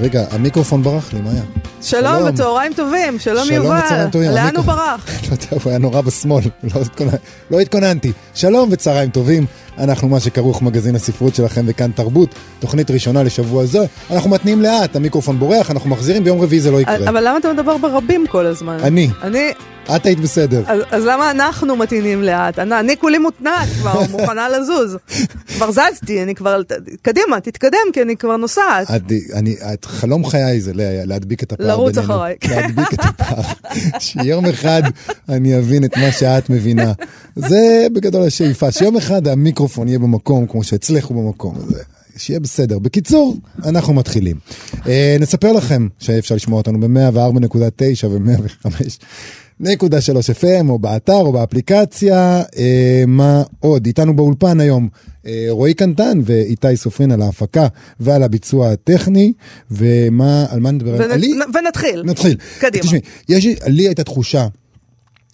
רגע, המיקרופון ברח לי, מה היה? שלום וצהריים טובים, שלום, שלום יובל, וצהריים טובים. לאן הוא ברח? לא יודע, הוא היה נורא בשמאל, לא, לא התכוננתי. שלום וצהריים טובים, אנחנו מה שכרוך מגזין הספרות שלכם וכאן תרבות, תוכנית ראשונה לשבוע זה. אנחנו מתניעים לאט, המיקרופון בורח, אנחנו מחזירים, ביום רביעי זה לא יקרה. אבל למה אתה מדבר ברבים כל הזמן? אני. אני, את היית בסדר. אז, אז למה אנחנו מתאינים לאט? אני, אני כולי מותנעת כבר, מוכנה לזוז. כבר זזתי, אני כבר, קדימה, תתקדם, כי אני כבר נוסעת. את, אני, את, חלום חיי זה לה- להדביק את הפער לרוץ בינינו. אחריי, כן. להדביק את הפער. שיום אחד אני אבין את מה שאת מבינה. זה בגדול השאיפה, שיום אחד המיקרופון יהיה במקום כמו שאצלך הוא במקום. זה, שיהיה בסדר. בקיצור, אנחנו מתחילים. אה, נספר לכם שאפשר לשמוע אותנו ב-104.9 ו-105. נקודה שלוש FM, או באתר, או באפליקציה. אה, מה עוד? איתנו באולפן היום אה, רועי קנטן ואיתי סופרין על ההפקה ועל הביצוע הטכני. ומה, על מה נדבר? ונ, עלי? ונתחיל. נתחיל. קדימה. תשמעי, יש, לי- לי הייתה תחושה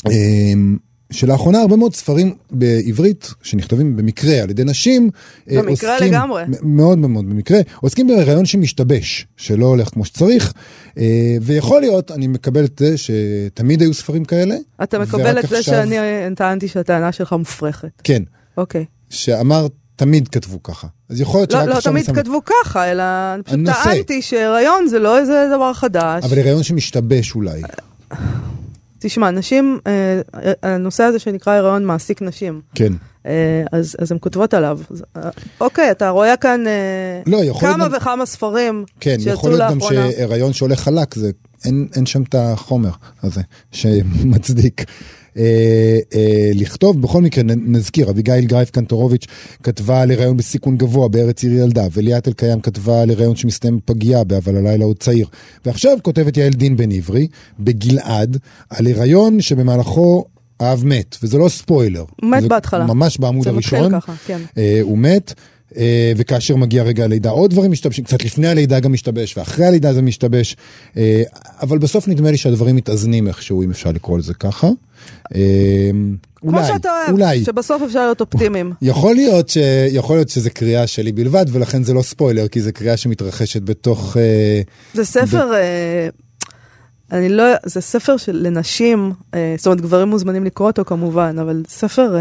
אה, שלאחרונה הרבה מאוד ספרים בעברית שנכתבים במקרה על ידי נשים, אה, במקרה עוסקים- לגמרי. מאוד מאוד במקרה, עוסקים בהיריון שמשתבש, שלא הולך כמו שצריך, אה, ויכול להיות, אני מקבל את זה שתמיד היו ספרים כאלה. אתה מקבל את זה עכשיו- שאני טענתי שהטענה שלך מופרכת. כן, אוקיי. שאמר תמיד כתבו ככה. אז יכול להיות לא, שרק לא עכשיו אני תמיד שם- כתבו ככה, אלא אני פשוט הנושא. טענתי שהיריון זה לא איזה דבר חדש. אבל הריון שמשתבש אולי. תשמע, נשים, אה, הנושא הזה שנקרא הריון מעסיק נשים. כן. אה, אז, אז הן כותבות עליו. אז, אה, אוקיי, אתה רואה כאן אה, לא, כמה גם- וכמה ספרים כן, שיצאו יכול להיות גם לאחרונה. שהיריון שהולך חלק, זה, אין, אין שם את החומר הזה שמצדיק. אה, אה, לכתוב, בכל מקרה נזכיר, אביגיל גרייף קנטורוביץ' כתבה על הריון בסיכון גבוה בארץ עיר ילדה, וליאת אלקיים כתבה על הריון שמסתיים בפגייה באבל הלילה עוד צעיר. ועכשיו כותבת יעל דין בן עברי, בגלעד, על הריון שבמהלכו האב מת, וזה לא ספוילר. מת בהתחלה. ממש בעמוד זה מתחיל הראשון. ככה, כן. אה, הוא מת, וכאשר מגיע רגע הלידה עוד דברים משתבשים, קצת לפני הלידה גם משתבש, ואחרי הלידה זה משתבש, אה, אבל בסוף נדמה לי שהדברים מתאזנים איכשהו, אם אפשר לקרוא לזה ככה. אה, כמו אולי, שאתה אוהב, אולי. שבסוף אפשר להיות אופטימיים. יכול להיות, ש... יכול להיות שזה קריאה שלי בלבד, ולכן זה לא ספוילר, כי זה קריאה שמתרחשת בתוך... אה, זה ספר, אה, אני לא, זה ספר של לנשים, אה, זאת אומרת גברים מוזמנים לקרוא אותו כמובן, אבל ספר אה,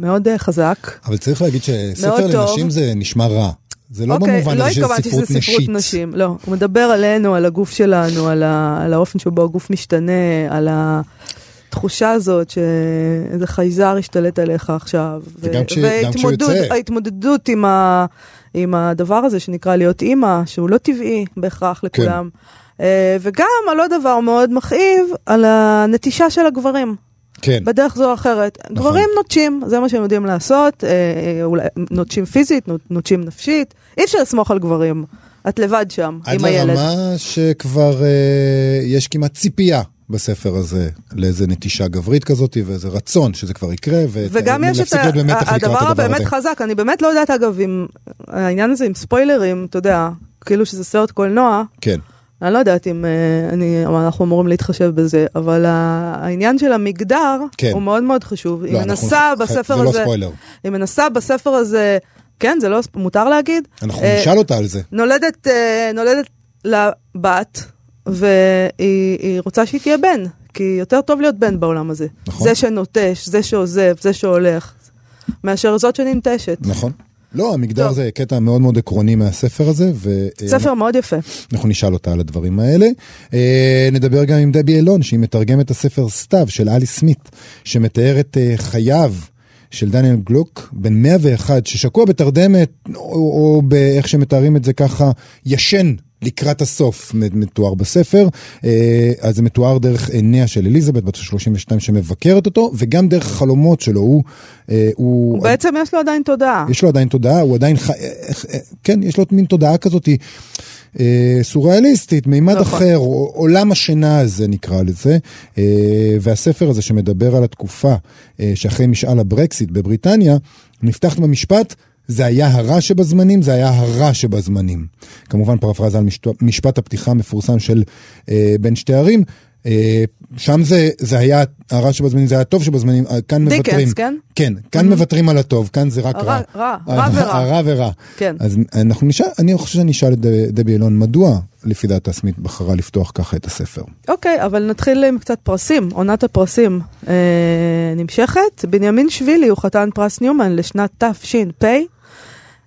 מאוד אה, חזק. אבל צריך להגיד שספר מאוד טוב. לנשים זה נשמע רע. זה לא אוקיי, במובן לא הזה התכוונתי ספרות שזה ספרות נשית. נשים, לא. הוא מדבר עלינו, על הגוף שלנו, על, ה, על האופן שבו הגוף משתנה, על התחושה הזאת שאיזה חייזר השתלט עליך עכשיו. וגם כש- גם כשהוא וההתמודדות- יוצא. ההתמודדות עם, ה, עם הדבר הזה שנקרא להיות אימא, שהוא לא טבעי בהכרח לכולם. אה, וגם על עוד דבר מאוד מכאיב, על הנטישה של הגברים. כן, בדרך זו או אחרת. נכון. גברים נוטשים, זה מה שהם יודעים לעשות, אה, אה, אולי נוטשים פיזית, נוטשים נפשית. אי אפשר לסמוך על גברים. את לבד שם, עד עם הילד. לרמה שכבר אה, יש כמעט ציפייה בספר הזה לאיזה נטישה גברית כזאת ואיזה רצון שזה כבר יקרה. וגם יש את הדבר הבאמת. חזק, אני באמת לא יודעת אגב אם העניין הזה עם ספוילרים, אתה יודע, כאילו שזה סרט קולנוע, כן, אני לא יודעת אם אה, אני, אנחנו אמורים להתחשב בזה, אבל העניין של המגדר כן. הוא מאוד מאוד חשוב. היא לא, אנחנו- מנסה בספר זה לא הזה, ספוילר. היא מנסה בספר הזה, כן, זה לא, מותר להגיד? אנחנו אה, נשאל אותה על זה. נולדת, אה, נולדת לה בת, והיא היא רוצה שהיא תהיה בן, כי יותר טוב להיות בן בעולם הזה. נכון. זה שנוטש, זה שעוזב, זה שהולך, מאשר זאת שננטשת. נכון. לא, המגדר טוב. זה קטע מאוד מאוד עקרוני מהספר הזה, ספר מאוד יפה. ואנחנו נשאל אותה על הדברים האלה. אה, נדבר גם עם דבי אילון, שהיא מתרגמת את הספר סתיו של אלי סמית, שמתאר את אה, חייו של דניאל גלוק, בן 101, ששקוע בתרדמת, או, או באיך שמתארים את זה ככה, ישן לקראת הסוף מתואר בספר, אה, אז זה מתואר דרך עיניה של אליזבת, בת ה-32 שמבקרת אותו, וגם דרך החלומות שלו, הוא... אה, הוא בעצם יש לו עדיין תודעה. יש לו עדיין תודעה, הוא עדיין. איך- אה, כן, יש לו מין תודעה כזאת, סוריאליסטית, מימד נכון. אחר, עולם השינה הזה נקרא לזה, והספר הזה שמדבר על התקופה שאחרי משאל הברקסיט בבריטניה, נפתח במשפט, זה היה הרע שבזמנים, זה היה הרע שבזמנים. כמובן פרפרזה על משפט, משפט הפתיחה המפורסם של אה, בין שתי ערים. אה, שם זה, זה היה הרע שבזמנים, זה היה הטוב שבזמנים, אה, כאן דיקנס, מוותרים. כן? כן, כאן מוותרים על הטוב, כאן זה רק הרע- רע. רע, רע הרע- ורע. הרע ורע. כן. אז אנחנו נשאל, אני חושב שאני אשאל את דבי אילון, מדוע לפי דעתה סמית בחרה לפתוח ככה את הספר? אוקיי, אבל נתחיל עם קצת פרסים, עונת הפרסים אה, נמשכת. בנימין שבילי הוא חתן פרס ניומן לשנת תש"פ.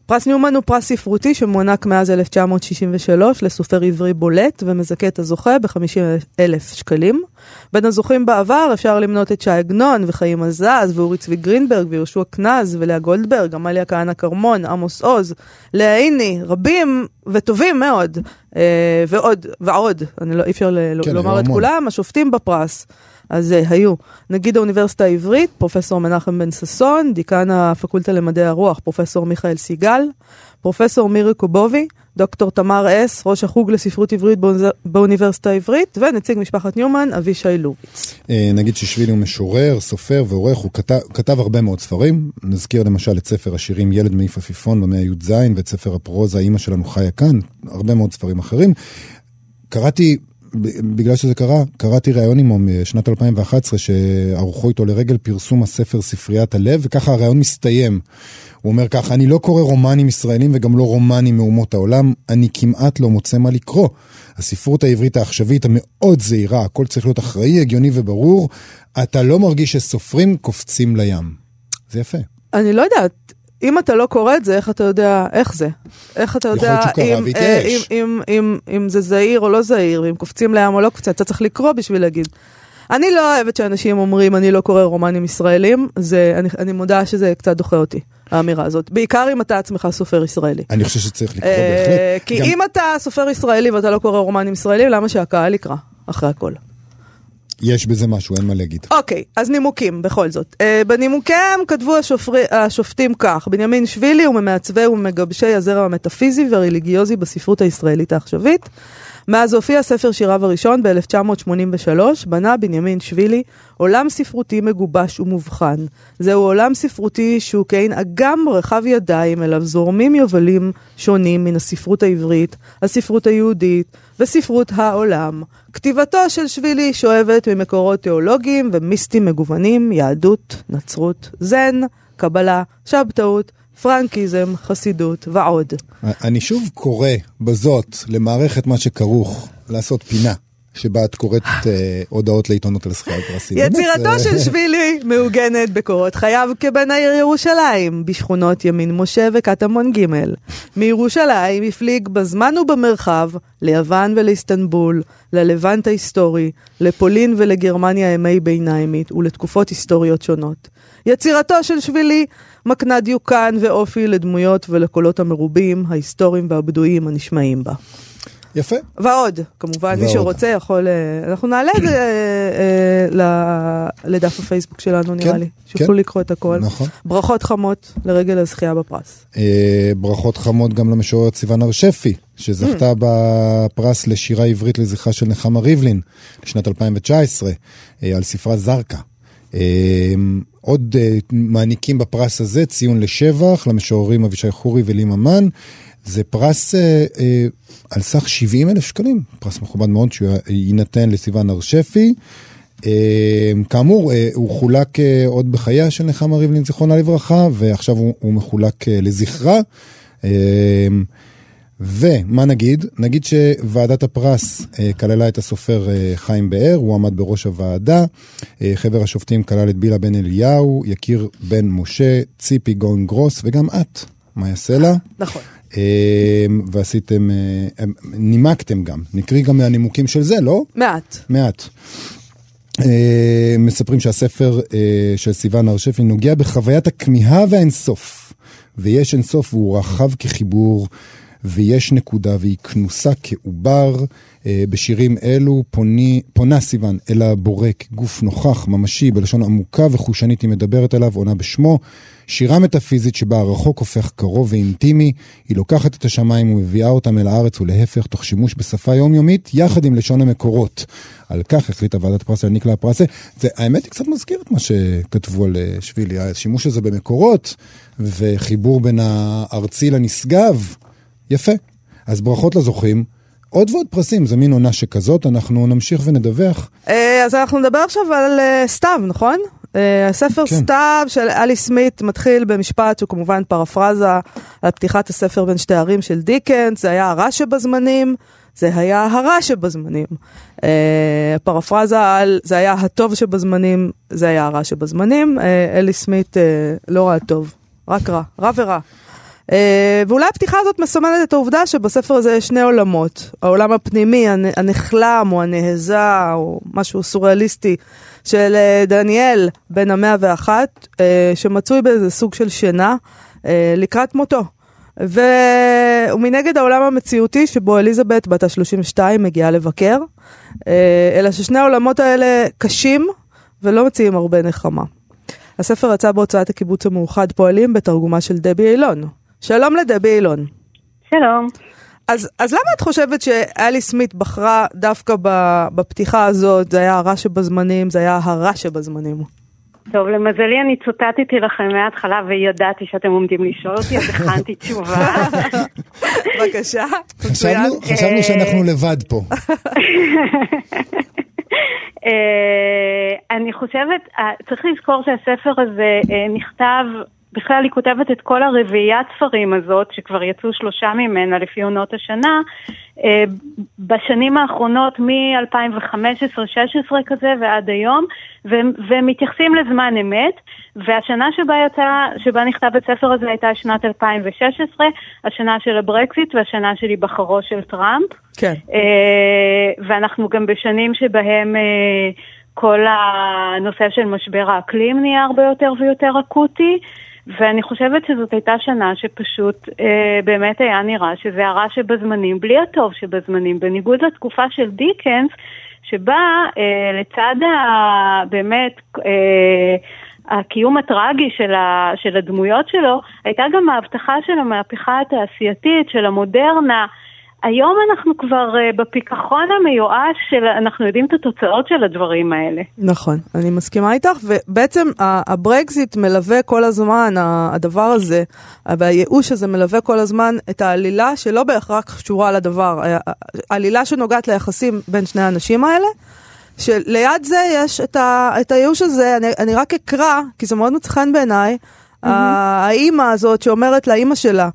פרס ניומן הוא פרס ספרותי שמוענק מאז 1963 לסופר עברי בולט ומזכה את הזוכה ב-50 אלף שקלים. בין הזוכים בעבר אפשר למנות את שי עגנון וחיים עזז ואורי צבי גרינברג ויהושע קנז ולאה גולדברג, עמליה כהנא כרמון, עמוס עוז, לאה עיני, רבים וטובים מאוד. אה, ועוד, ועוד, אני לא, אי אפשר כן, לומר את. כולם, השופטים בפרס. אז uh, היו נגיד האוניברסיטה העברית, פרופסור מנחם בן ששון, דיקן הפקולטה למדעי הרוח, פרופסור מיכאל סיגל, פרופסור מירי קובובי, דוקטור תמר אס, ראש החוג לספרות עברית באוניברסיטה העברית, ונציג משפחת ניומן, אבישי לוביץ. אה, נגיד ששבילי הוא משורר, סופר ועורך, הוא כתב, כתב הרבה מאוד ספרים. נזכיר למשל את ספר השירים ילד מעיף עפיפון במאה י"ז, ואת ספר הפרוזה אימא שלנו חיה כאן, הרבה מאוד ספרים אחרים. קראתי, בגלל שזה קרה, קראתי ראיון עמו משנת 2011 שערכו איתו לרגל פרסום הספר ספריית הלב, וככה הראיון מסתיים. הוא אומר ככה, אני לא קורא רומנים ישראלים וגם לא רומנים מאומות העולם, אני כמעט לא מוצא מה לקרוא. הספרות העברית העכשווית המאוד זהירה, הכל צריך להיות אחראי, הגיוני וברור, אתה לא מרגיש שסופרים קופצים לים. זה יפה. אני לא יודעת, אם אתה לא קורא את זה, איך אתה יודע איך זה? איך אתה יודע אם. אה, אם, אם, אם, אם זה זהיר או לא זהיר, ואם קופצים לים או לא קופצים, אתה צריך לקרוא בשביל להגיד. אני לא אוהבת שאנשים אומרים, אני לא קורא רומנים ישראלים, זה, אני, אני מודה שזה קצת דוחה אותי, האמירה הזאת. בעיקר אם אתה עצמך סופר ישראלי. אני חושב שצריך לקרוא אה, בהחלט. כי אם אתה סופר ישראלי ואתה לא קורא רומנים ישראלים, למה שהקהל יקרא, אחרי הכל? יש בזה משהו, אין מה להגיד. אוקיי, אז נימוקים בכל זאת. Uh, בנימוקיהם כתבו השופרי, השופטים כך, בנימין שבילי הוא ממעצבי ומגבשי הזרם המטאפיזי והרליגיוזי בספרות הישראלית העכשווית. מאז הופיע ספר שיריו הראשון ב-1983, בנה בנימין שבילי עולם ספרותי מגובש ומובחן. זהו עולם ספרותי שהוא כעין אגם רחב ידיים אליו זורמים יובלים שונים מן הספרות העברית, הספרות היהודית וספרות העולם. כתיבתו של שבילי שואבת ממקורות תיאולוגיים ומיסטיים מגוונים, יהדות, נצרות, זן, קבלה, שבתאות, פרנקיזם, חסידות ועוד. אני שוב קורא בזאת למערכת מה שכרוך לעשות פינה. שבה את קוראת אה, הודעות לעיתונות על זכיית פרסים. יצירתו של שבילי מעוגנת בקורות חייו כבן העיר ירושלים, בשכונות ימין משה וקטמון ג'. מירושלים הפליג בזמן ובמרחב ליוון ולאיסטנבול, ללבנט ההיסטורי, לפולין ולגרמניה הימי ביניימית ולתקופות היסטוריות שונות. יצירתו של שבילי מקנה דיוקן ואופי לדמויות ולקולות המרובים, ההיסטוריים והבדויים הנשמעים בה. יפה. ועוד, כמובן, מי ועוד. שרוצה יכול... אה, אנחנו נעלה את זה אה, אה, לדף הפייסבוק שלנו, נראה כן, לי. שיוכלו כן. לקרוא את הכל. נכון. ברכות חמות לרגל הזכייה בפרס. אה, ברכות חמות גם למשוררת סיוון הר שפי, שזכתה בפרס לשירה עברית לזכרה של נחמה ריבלין לשנת 2019, אה, על ספרה זרקא. אה, עוד מעניקים בפרס הזה ציון לשבח למשוררים אבישי חורי ולי ממן. זה פרס אה, אה, על סך 70 אלף שקלים, פרס מכובד מאוד שיינתן לסיוון הר שפי. אה, כאמור, אה, הוא חולק אה, עוד בחייה של נחמה ריבלין, זיכרונה לברכה, ועכשיו הוא, הוא מחולק אה, לזכרה. אה, ומה נגיד? נגיד שוועדת הפרס אה, כללה את הסופר אה, חיים באר, הוא עמד בראש הוועדה. אה, חבר השופטים כלל את בילה בן אליהו, יקיר בן משה, ציפי גון גרוס, וגם את, מאיה סלע. נכון. אה, ועשיתם, אה, נימקתם גם, נקריא גם מהנימוקים של זה, לא? מעט. מעט. אה, מספרים שהספר אה, של סיוון הר שפי נוגע בחוויית הכמיהה והאינסוף. ויש אינסוף והוא רחב כחיבור, ויש נקודה והיא כנוסה כעובר. אה, בשירים אלו פוני, פונה סיוון אל הבורא כגוף נוכח, ממשי, בלשון עמוקה וחושנית היא מדברת אליו, עונה בשמו. שירה מטאפיזית שבה הרחוק הופך קרוב ואינטימי, היא לוקחת את השמיים ומביאה אותם אל הארץ ולהפך, תוך שימוש בשפה יומיומית, יחד עם לשון המקורות. על כך החליטה ועדת פרס להעניק לה פרס. זה, האמת היא קצת מזכיר את מה שכתבו על אה, שבילי, השימוש הזה במקורות, וחיבור בין הארצי לנשגב. יפה. אז ברכות לזוכים. עוד ועוד פרסים, זה מין עונה שכזאת, אנחנו נמשיך ונדווח. אה, אז אנחנו נדבר עכשיו על אה, סתיו, נכון? אה, הספר כן. סתיו של אלי סמית מתחיל במשפט שהוא כמובן פרפרזה על פתיחת הספר בין שתי ערים של דיקנס, זה היה הרע שבזמנים, זה היה הרע שבזמנים. פרפרזה על זה היה הטוב שבזמנים, זה היה הרע שבזמנים. אלי סמית לא רע טוב, רק רע, רע ורע. Uh, ואולי הפתיחה הזאת מסמלת את העובדה שבספר הזה יש שני עולמות. העולם הפנימי, הנחלם או הנהזה או משהו סוריאליסטי של uh, דניאל בן המאה ואחת, uh, שמצוי באיזה סוג של שינה לקראת מותו. ומנגד העולם המציאותי שבו אליזבת בת ה-32 מגיעה לבקר, אלא ששני העולמות האלה קשים ולא מציעים הרבה נחמה. הספר יצא בהוצאת הקיבוץ המאוחד פועלים בתרגומה של דבי אילון. שלום לדבי אילון. שלום. אז, אז למה את חושבת שאלי סמית בחרה דווקא בפתיחה הזאת, זה היה הרע שבזמנים, זה היה הרע שבזמנים? טוב, למזלי אני צוטטתי לכם מההתחלה וידעתי שאתם עומדים לשאול אותי, אז הכנתי תשובה. בבקשה. חשבנו, חשבנו שאנחנו לבד פה. אה, אני חושבת, אה, צריך לזכור שהספר הזה אה, נכתב בכלל היא כותבת את כל הרביעיית ספרים הזאת, שכבר יצאו שלושה ממנה לפי עונות השנה, אה, בשנים האחרונות מ-2015-2016 כזה ועד היום, ומתייחסים לזמן אמת, והשנה שבה יצא, שבה נכתב הספר הזה הייתה שנת 2016, השנה של הברקזיט והשנה של היבחרו של טראמפ. כן. אה, ואנחנו גם בשנים שבהם... אה, כל הנושא של משבר האקלים נהיה הרבה יותר ויותר אקוטי, ואני חושבת שזאת הייתה שנה שפשוט אה, באמת היה נראה שזה הרע שבזמנים, בלי הטוב שבזמנים, בניגוד לתקופה של דיקנס, שבה אה, לצד ה, באמת אה, הקיום הטרגי של, ה, של הדמויות שלו, הייתה גם ההבטחה של המהפכה התעשייתית, של המודרנה. היום אנחנו כבר uh, בפיכחון המיואש של, אנחנו יודעים את התוצאות של הדברים האלה. נכון, אני מסכימה איתך, ובעצם הברקזיט מלווה כל הזמן, הדבר הזה, והייאוש הזה מלווה כל הזמן את העלילה שלא בהכרח קשורה לדבר, העלילה שנוגעת ליחסים בין שני האנשים האלה. שליד זה יש את, ה, את הייאוש הזה, אני, אני רק אקרא, כי זה מאוד מצא חן בעיניי, mm-hmm. האימא הזאת שאומרת לאימא שלה,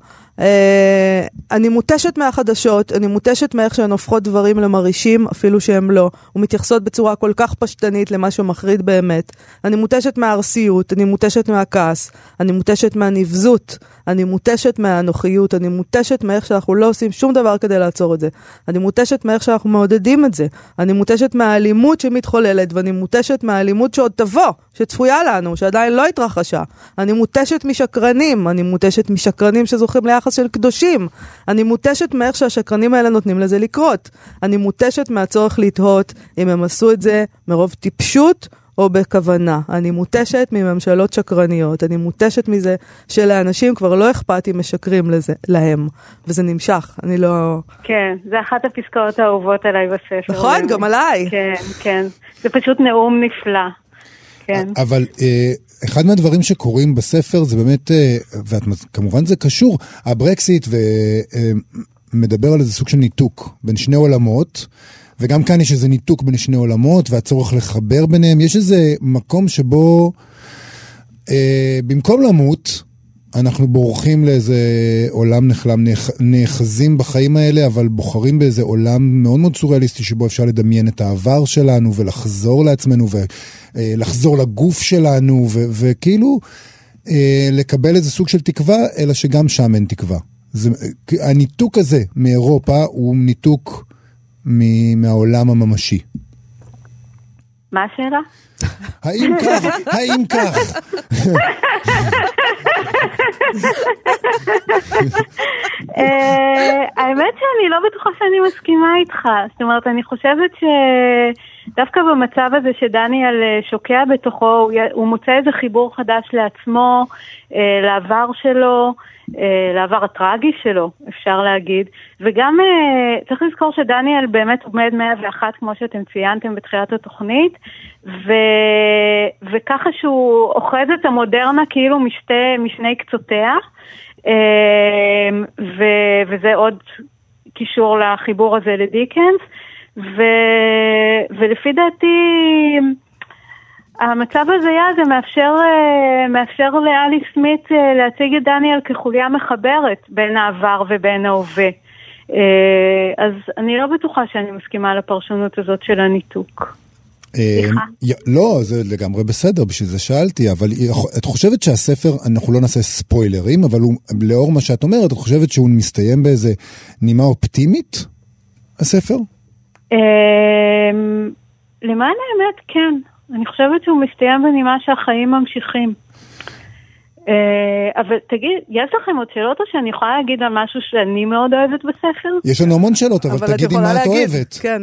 אני מותשת מהחדשות, אני מותשת מאיך שהן הופכות דברים למרעישים, אפילו שהן לא, ומתייחסות בצורה כל כך פשטנית למה שמחריד באמת. אני מותשת מהארסיות, אני מותשת מהכעס, אני מותשת מהנבזות, אני מותשת מהאנוכיות, אני מותשת מאיך שאנחנו לא עושים שום דבר כדי לעצור את זה. אני מותשת מאיך שאנחנו מעודדים את זה. אני מותשת מהאלימות שמתחוללת, ואני מותשת מהאלימות שעוד תבוא, שצפויה לנו, שעדיין לא התרחשה. אני מותשת משקרנים, אני מותשת משקרנים שזוכים ליחס של קדושים. אני מותשת מאיך שהשקרנים האלה נותנים לזה לקרות. אני מותשת מהצורך לתהות אם הם עשו את זה מרוב טיפשות או בכוונה. אני מותשת מממשלות שקרניות, אני מותשת מזה שלאנשים כבר לא אכפת אם משקרים לזה, להם, וזה נמשך, אני לא... כן, זה אחת הפסקאות האהובות עליי בספר. נכון, גם עליי. כן, כן. זה פשוט נאום נפלא. כן. אבל אה, אחד מהדברים שקורים בספר זה באמת, אה, וכמובן זה קשור, הברקסיט ומדבר אה, על איזה סוג של ניתוק בין שני עולמות. וגם כאן יש איזה ניתוק בין שני עולמות והצורך לחבר ביניהם. יש איזה מקום שבו אה, במקום למות, אנחנו בורחים לאיזה עולם נחלם, נאחזים בחיים האלה, אבל בוחרים באיזה עולם מאוד מאוד סוריאליסטי שבו אפשר לדמיין את העבר שלנו ולחזור לעצמנו ולחזור לגוף שלנו וכאילו אה, לקבל איזה סוג של תקווה, אלא שגם שם אין תקווה. זה, הניתוק הזה מאירופה הוא ניתוק מהעולם הממשי. מה השאלה? האם כך? האם כך? אה, האמת שאני לא בטוחה שאני מסכימה איתך. זאת אומרת, אני חושבת שדווקא במצב הזה שדניאל אה, שוקע בתוכו, הוא מוצא איזה חיבור חדש לעצמו, אה, לעבר שלו. לעבר הטרגי שלו, אפשר להגיד. וגם צריך לזכור שדניאל באמת עומד 101, כמו שאתם ציינתם בתחילת התוכנית, ו... וככה שהוא אוחז את המודרנה כאילו משתי, משני קצותיה. אמ, ו, וזה עוד קישור לחיבור הזה לדיקנס, ו, ולפי דעתי המצב הזה זה מאפשר, אה, מאפשר לאלי סמית אה, להציג את דניאל כחוליה מחברת בין העבר ובין ההווה. אה, אז אני לא בטוחה שאני מסכימה לפרשנות הזאת של הניתוק. לא, זה לגמרי בסדר, בשביל זה שאלתי, אבל את חושבת שהספר, אנחנו לא נעשה ספוילרים, אבל הוא, לאור מה שאת אומרת, את חושבת שהוא מסתיים באיזה נימה אופטימית, הספר? למען האמת, כן. אני חושבת שהוא מסתיים בנימה שהחיים ממשיכים. אה, אבל תגיד, יש לכם עוד שאלות או שאני יכולה להגיד על משהו שאני מאוד אוהבת בספר? יש לנו המון שאלות, אבל, אבל תגידי מה את אוהבת. כן.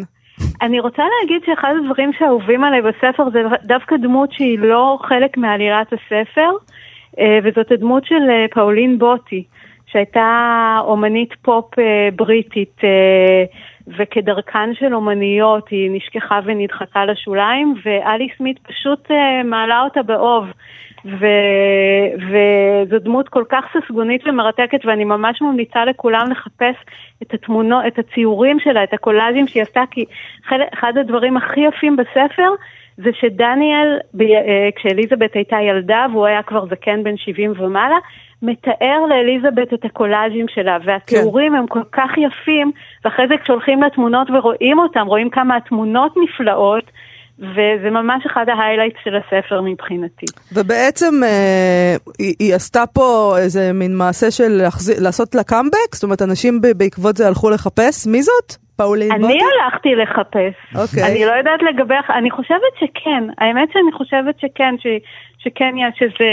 אני רוצה להגיד שאחד הדברים שאהובים עליי בספר זה דווקא דמות שהיא לא חלק מעלילת הספר, אה, וזאת הדמות של אה, פאולין בוטי, שהייתה אומנית פופ בריטית, וכדרכן של אומניות היא נשכחה ונדחקה לשוליים, ואלי סמית פשוט מעלה אותה באוב. ו... וזו דמות כל כך ססגונית ומרתקת ואני ממש ממליצה לכולם לחפש את התמונות, את הציורים שלה, את הקולאז'ים שהיא עשתה, כי אחד הדברים הכי יפים בספר זה שדניאל. אה, כשאליזבת הייתה ילדה והוא היה כבר זקן בן 70 ומעלה, מתאר לאליזבת את הקולאז'ים שלה, והתיאורים כן. הם כל כך יפים, ואחרי זה כשהולכים לתמונות ורואים אותם, רואים כמה התמונות נפלאות, וזה ממש אחד ה highlights של הספר מבחינתי. ובעצם אה, היא, היא עשתה פה איזה מין מעשה של להחזיר, לעשות לה קאמבק? זאת אומרת, אנשים בעקבות זה הלכו לחפש? מי זאת? פאולין בוטי? אני הלכתי לחפש. אוקיי. אני לא יודעת לגבי... אני חושבת שכן. האמת שאני חושבת שכן, ש, שכן יש איזו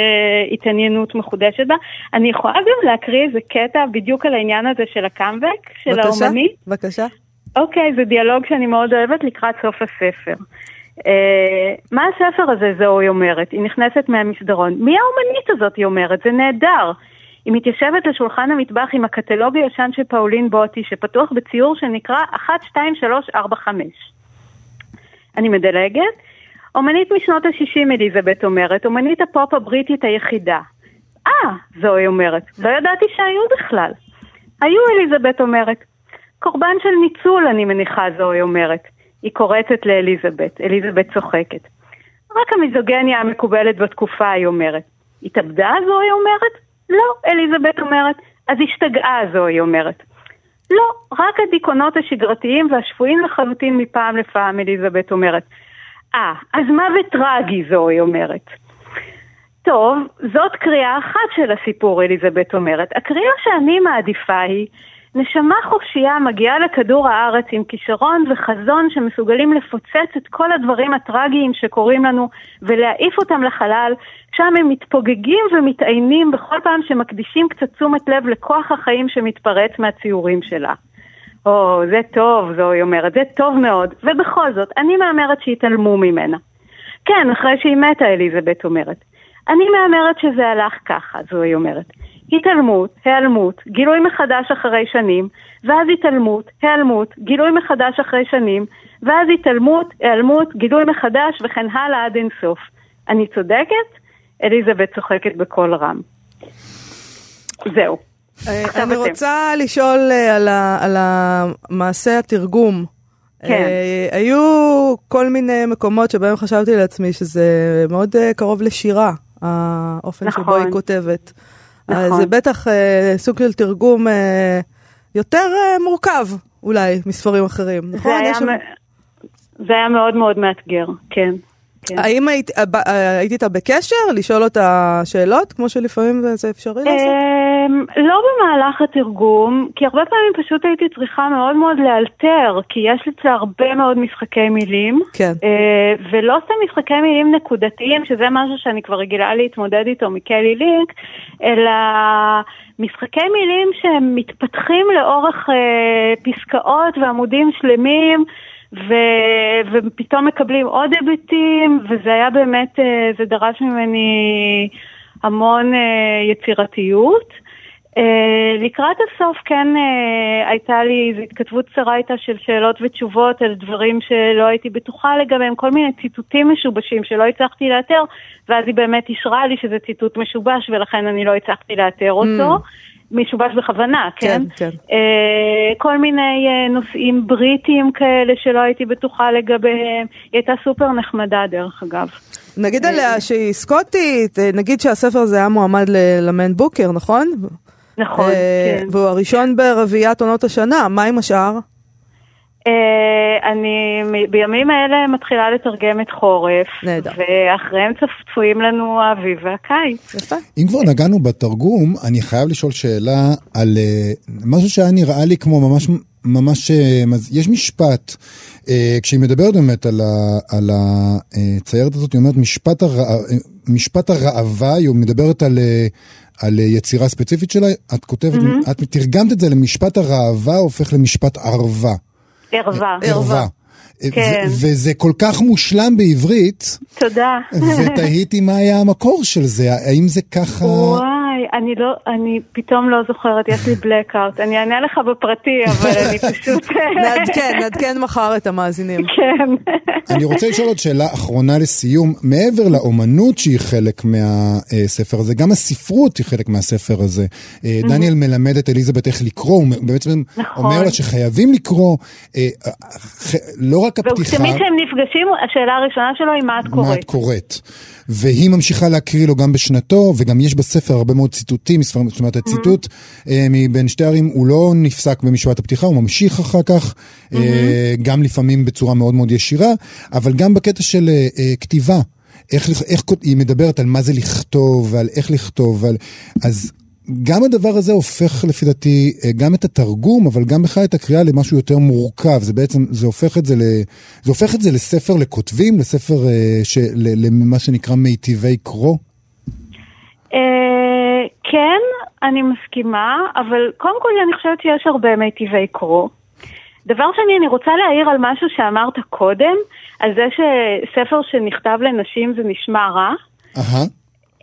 התעניינות מחודשת בה. אני יכולה גם להקריא איזה קטע בדיוק על העניין הזה של הקאמבק, של בבקשה, האומנית. בבקשה. אוקיי, זה דיאלוג שאני מאוד אוהבת לקראת סוף הספר. אה, מה הספר הזה, זוהי אומרת? היא נכנסת מהמסדרון. מי האומנית הזאת, היא אומרת? זה נהדר. היא מתיישבת לשולחן המטבח עם הקטלוג הישן של פאולין בוטי, שפתוח בציור שנקרא 1, 2, 3, 4, 5. אני מדלגת. אומנית משנות ה-60, אליזבת אומרת, אומנית הפופ הבריטית היחידה. אה, זוהי אומרת, לא ידעתי שהיו בכלל. היו, אליזבת אומרת. קורבן של ניצול, אני מניחה, זוהי אומרת. היא קורצת לאליזבת, אליזבת צוחקת. רק המיזוגניה המקובלת בתקופה, היא אומרת. התאבדה זו, היא אומרת? לא, אליזבת אומרת. אז השתגעה זו, היא אומרת. לא, רק הדיכאונות השגרתיים והשפויים לחלוטין מפעם לפעם, אליזבת אומרת. אה, אז מוות טרגי זו, היא אומרת. טוב, זאת קריאה אחת של הסיפור, אליזבת אומרת. הקריאה שאני מעדיפה היא נשמה חופשייה מגיעה לכדור הארץ עם כישרון וחזון שמסוגלים לפוצץ את כל הדברים הטרגיים שקורים לנו ולהעיף אותם לחלל, שם הם מתפוגגים ומתעיינים בכל פעם שמקדישים קצת תשומת לב לכוח החיים שמתפרץ מהציורים שלה. או, זה טוב, זוהי אומרת, זה טוב מאוד, ובכל זאת, אני מהמרת שהתעלמו ממנה. כן, אחרי שהיא מתה, אליזבת אומרת. אני מהמרת שזה הלך ככה, זוהי אומרת. התעלמות, היעלמות, גילוי מחדש אחרי שנים, ואז התעלמות, היעלמות, גילוי מחדש אחרי שנים, ואז התעלמות, היעלמות, גילוי מחדש וכן הלאה עד אינסוף. אני צודקת? אליזבת צוחקת בקול רם. זהו. אה, אני רוצה לשאול אה, על המעשה התרגום. כן. אה, היו כל מיני מקומות שבהם חשבתי לעצמי שזה מאוד קרוב לשירה, האופן נכון. שבו היא כותבת. נכון. זה בטח אה, סוג של תרגום אה, יותר אה, מורכב אולי מספרים אחרים, נכון? זה היה, שם... זה היה מאוד מאוד מאתגר, כן. כן. האם היית, אה, אה, היית איתה בקשר? לשאול אותה שאלות, כמו שלפעמים זה- אפשרי לעשות? אמ, לא במהלך התרגום, כי הרבה פעמים פשוט הייתי צריכה מאוד מאוד לאלתר, כי יש אצלה הרבה מאוד משחקי מילים. כן. אה, ולא סתם משחקי מילים נקודתיים, שזה משהו שאני כבר רגילה להתמודד איתו מקלי לינק, אלא משחקי מילים שהם מתפתחים לאורך אה, פסקאות ועמודים שלמים. ו- ופתאום מקבלים עוד היבטים, וזה היה באמת, אה, זה דרש ממני המון אה, יצירתיות. אה, לקראת הסוף כן הייתה לי איזו התכתבות קצרה איתה של שאלות ותשובות על דברים שלא הייתי בטוחה לגביהם, כל מיני ציטוטים משובשים שלא הצלחתי לאתר, ואז היא באמת אישרה לי שזה ציטוט משובש ולכן אני לא הצלחתי לאתר אותו. משובש בכוונה, כן? כן, כן. אה, כל מיני אה, נושאים בריטיים כאלה שלא הייתי בטוחה לגביהם. היא הייתה סופר נחמדה דרך אגב. נגיד עליה שהיא סקוטית, אה, נגיד שהספר הזה היה מועמד ללמן בוקר, נכון? נכון, אה, כן. והוא הראשון ברביעיית עונות השנה, מה עם השאר? אה, אני בימים האלה מתחילה לתרגם את חורף. נהדר. ואחריהם צפ- צפויים לנו האביב והקיץ. יפה. אם כבר נגענו בתרגום, אני חייב לשאול שאלה על אה, משהו שהיה נראה לי כמו ממש, ממש, אה, יש משפט, כשהיא מדברת באמת על, ה, על הציירת הזאת, היא אומרת משפט, הרע, משפט הראווה, היא מדברת על, על יצירה ספציפית שלה, את כותבת, את תרגמת את זה למשפט הראווה הופך למשפט ערווה. ערווה. ערווה. כן. ו- וזה כל כך מושלם בעברית, תודה. ותהיתי מה היה המקור של זה, האם זה ככה... וואי, אני לא, אני פתאום לא זוכרת, יש לי blackout. אני אענה לך בפרטי, אבל אני פשוט... נעדכן, נעדכן מחר את המאזינים. כן. אני רוצה לשאול עוד שאלה אחרונה לסיום. מעבר לאומנות שהיא חלק מהספר הזה, גם הספרות היא חלק מהספר הזה. אה, דניאל מלמד את אליזבת איך לקרוא, הוא בעצם נכון. אומר לה שחייבים לקרוא, אה, לא רק הפתיחה, ותמיד כשהם נפגשים, השאלה הראשונה שלו היא מה את מה קוראת. את קוראת. והיא ממשיכה להקריא לו גם בשנתו, וגם יש בספר הרבה מאוד ציטוטים, זאת אומרת, הציטוט אה, מבין שתי ערים הוא לא נפסק במשפט הפתיחה, הוא ממשיך אחר כך, אה, גם לפעמים בצורה מאוד מאוד ישירה, אבל גם בקטע של אה, כתיבה. איך, איך כות- היא מדברת על מה זה לכתוב, ועל איך לכתוב, ועל... אז גם הדבר הזה הופך לפי דעתי גם את התרגום, אבל גם בכלל את הקריאה למשהו יותר מורכב. זה בעצם, זה הופך את זה, ל, זה הופך את זה לספר לכותבים, לספר, ש, ל, למה שנקרא מיטיבי קרוא. כן, אני מסכימה, אבל קודם כל אני חושבת שיש הרבה מיטיבי קרוא. דבר שני, אני רוצה להעיר על משהו שאמרת קודם, על זה שספר שנכתב לנשים זה נשמע רע. אהה.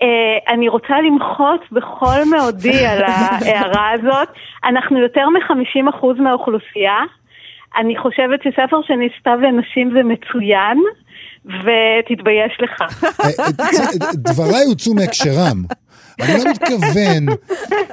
אה, אני רוצה למחות בכל מאודי על ההערה הזאת. אנחנו יותר מ-50% מהאוכלוסייה. אני חושבת שספר שנכתב לנשים זה מצוין, ותתבייש לך. אה, אה, דבריי הוצאו מהקשרם. אני לא מתכוון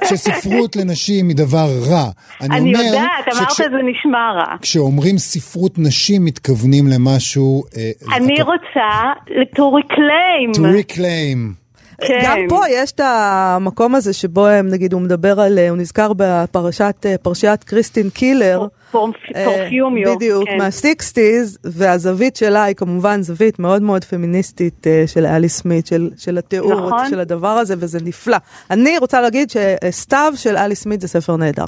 שספרות לנשים היא דבר רע. אני אני אומר יודעת, אמרת שכש- זה נשמע רע. כשאומרים ספרות נשים מתכוונים למשהו... אה, אני אתה- רוצה to reclaim. to reclaim. כן. גם פה יש את המקום הזה שבו הם, נגיד, הוא מדבר על, הוא נזכר בפרשת, פרשיית קריסטין קילר. אה, פרפיומיו. בדיוק, כן. מה-60's, והזווית שלה היא כמובן זווית מאוד מאוד פמיניסטית אה, של אלי סמית, של, של התיאור נכון. של הדבר הזה, וזה נפלא. אני רוצה להגיד שסתיו של אלי סמית זה ספר נהדר.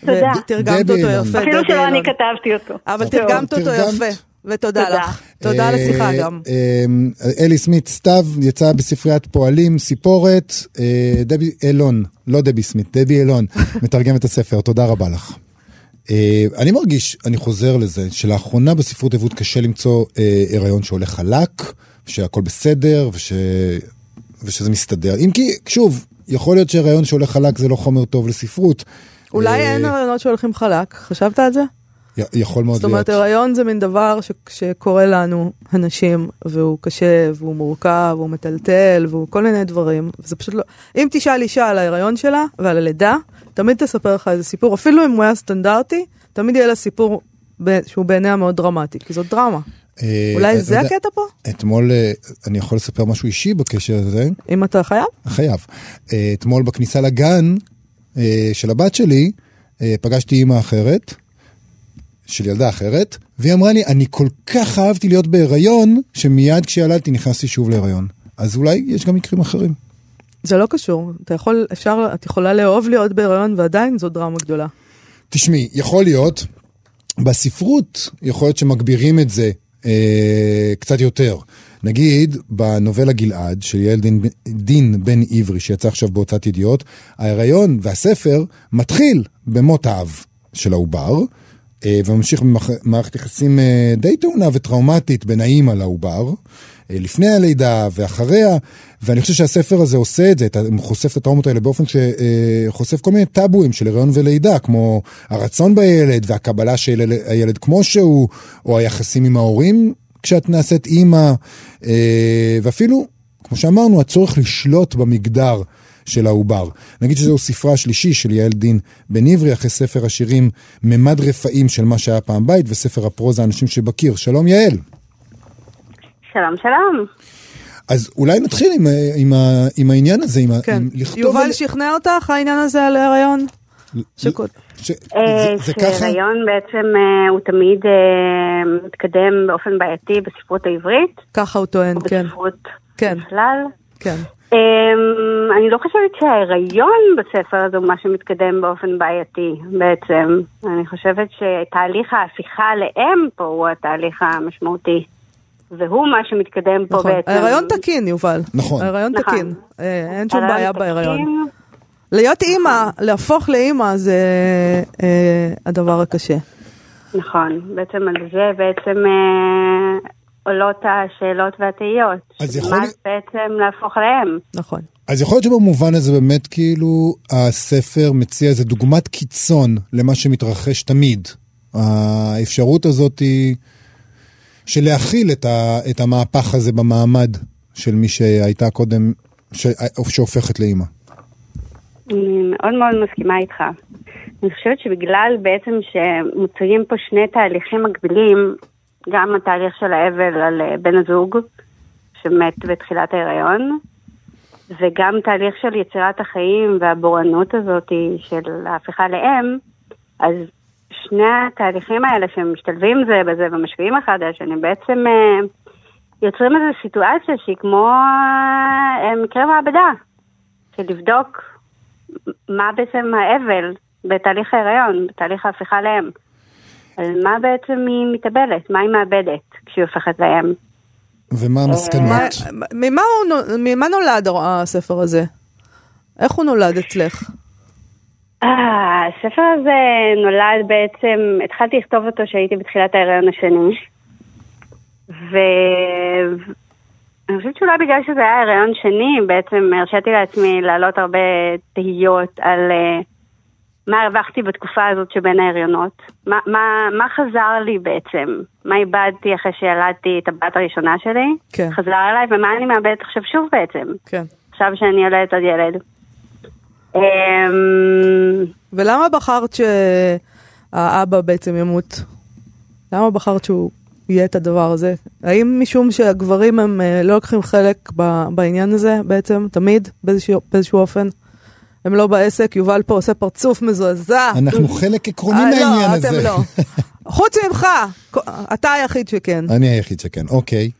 תודה. ותרגמת אותו. יפה, אפילו שלא אני. כתבתי אותו. אבל. תרגמת אותו? יפה, ותודה תודה. לך. תודה על השיחה אה, גם. אה, אלי סמית, סתיו, יצא בספריית פועלים, סיפורת, אה, דבי אילון, לא דבי סמית, דבי אילון, מתרגם את הספר, תודה רבה לך. אני מרגיש, אני חוזר לזה, שלאחרונה בספרות עברית קשה למצוא הריון שהולך חלק, שהכל בסדר, וש... ושזה מסתדר. אם כי, שוב, יכול להיות שהריון שהולך חלק זה לא חומר טוב לספרות. אולי אין הרעיונות שהולכים חלק, חשבת על זה? יכול מאוד זאת אומרת, להיות. הריון זה מין דבר ש- שקורה לנו, הנשים, והוא קשה, והוא מורכב, והוא מטלטל, והוא כל מיני דברים. וזה פשוט לא... אם תשאל אישה על ההיריון שלה ועל הלידה, תמיד תספר לך איזה סיפור, אפילו אם הוא היה סטנדרטי, תמיד יהיה לה סיפור ב- שהוא בעיניה מאוד דרמטי, כי זאת דרמה. אה, אולי אתה זה הקטע פה? אתמול, אה, אני יכול לספר משהו אישי בקשר לזה. אם אתה חייב? חייב. אה, אתמול בכניסה לגן אה, של הבת שלי, אה, פגשתי אימא אחרת, של ילדה אחרת, והיא אמרה לי, אני כל כך אהבתי להיות בהיריון, שמיד כשילדתי נכנסתי שוב להיריון. אז אולי יש גם מקרים אחרים. זה לא קשור, אתה יכול, אפשר, את יכולה לאהוב להיות בהיריון ועדיין זו דרמה גדולה. תשמעי, יכול להיות, בספרות יכול להיות שמגבירים את זה אה, קצת יותר. נגיד, בנובלה גלעד של יעל דין, דין בן עברי, שיצא עכשיו בהוצאת ידיעות, ההיריון והספר מתחיל במות האב של העובר, וממשיך במערכת יחסים אה, די טעונה וטראומטית בין האימא לעובר. אה, לפני הלידה ואחריה, ואני חושב שהספר הזה עושה את זה, חושף את הטראומות האלה באופן שחושף כל מיני טאבואים של הריון ולידה, כמו הרצון בילד והקבלה של הילד כמו שהוא, או היחסים עם ההורים כשאת נעשית אימא, אה, ואפילו, כמו שאמרנו, הצורך לשלוט במגדר. של העובר. נגיד שזהו ספרה השלישי של יעל דין בן עברי, אחרי ספר השירים ממד רפאים של מה שהיה פעם בית, וספר הפרוזה אנשים שבקיר. שלום יעל. שלום, שלום. אז אולי נתחיל עם, עם, עם העניין הזה, עם, כן. עם לכתוב... יובל על... שכנע אותך העניין הזה על הריון? שקוד. ש... אה, זה, זה ככה? שהריון בעצם אה, הוא תמיד אה, מתקדם באופן בעייתי בספרות העברית. ככה הוא טוען, כן. בספרות כן. בכלל. כן. Um, אני לא חושבת שההיריון בספר הזה הוא מה שמתקדם באופן בעייתי בעצם. אני חושבת שתהליך ההפיכה לאם פה הוא התהליך המשמעותי. והוא מה שמתקדם פה נכון. בעצם. ההיריון תקין, יובל. נכון. ההיריון נכון. תקין. אה, אין שום בעיה תקין. בהיריון. להיות אימא, להפוך לאימא זה אה, הדבר הקשה. נכון, בעצם על זה בעצם אה, עולות השאלות והתהיות. אז יכול מה בעצם להפוך לאם? נכון. אז יכול להיות שבמובן הזה באמת כאילו הספר מציע איזה דוגמת קיצון למה שמתרחש תמיד. האפשרות הזאת היא של להכיל את, ה, את המהפך הזה במעמד של מי שהייתה קודם, ש, שהופכת לאימא. אני מאוד מאוד מסכימה איתך. אני חושבת שבגלל בעצם שמוצגים פה שני תהליכים מקבילים, גם התהליך של האבל על אה, בן הזוג, שמת בתחילת ההיריון, וגם תהליך של יצירת החיים והבורענות הזאת של ההפיכה לאם, אז שני התהליכים האלה שמשתלבים זה בזה ומשפיעים אחד על השני, בעצם אה, יוצרים איזו סיטואציה שהיא כמו אה, מקרה מעבדה, של לבדוק מה בעצם האבל בתהליך ההיריון, בתהליך ההפיכה לאם. על מה בעצם היא מתאבלת, מה היא מאבדת כשהיא הופכת לאם. ומה מה- המסקנות? ממה הוא נו- ממה נולד הספר הזה? איך הוא נולד אצלך? אה, הספר הזה נולד בעצם, התחלתי לכתוב אותו כשהייתי בתחילת ההיריון השני. ואני חושבת שאולי בגלל שזה היה הריון שני, בעצם הרשיתי לעצמי להעלות הרבה תהיות על אה, מה הרווחתי בתקופה הזאת שבין ההריונות. מה, מה, מה חזר לי בעצם? מה איבדתי אחרי שילדתי את הבת הראשונה שלי? כן. חזר אליי, ומה אני מאבדת עכשיו שוב בעצם? כן. עכשיו שאני יולדת עוד ילד. אמ, ולמה בחרת שהאבא בעצם ימות? למה בחרת שהוא יהיה את הדבר הזה? האם משום שהגברים הם אה, לא לוקחים חלק בעניין הזה בעצם, תמיד, באיזשהו, באיזשהו אופן? הם לא בעסק, יובל פה עושה פרצוף מזועזע. אנחנו חלק עקרוני אה, מהעניין לא, הזה. אתם לא. חוץ ממך, אתה היחיד שכן. אני היחיד שכן, אוקיי.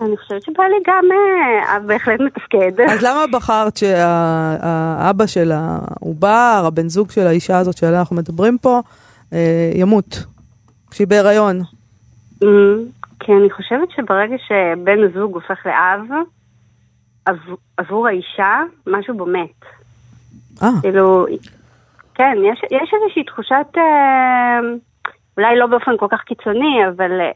אני חושבת שבא לי גם אה, אב בהחלט מתפקד. אז למה בחרת שהאבא של העובר, הבן זוג של האישה הזאת שעליה אנחנו מדברים פה, אה, ימות? כשהיא בהיריון. אמ, כי אני חושבת שברגע שבן הזוג הופך לאב, עב- עבור האישה משהו בו מת. אה, כאילו, כן, יש, יש איזושהי תחושת, אה, אולי לא באופן כל כך קיצוני, אבל אה,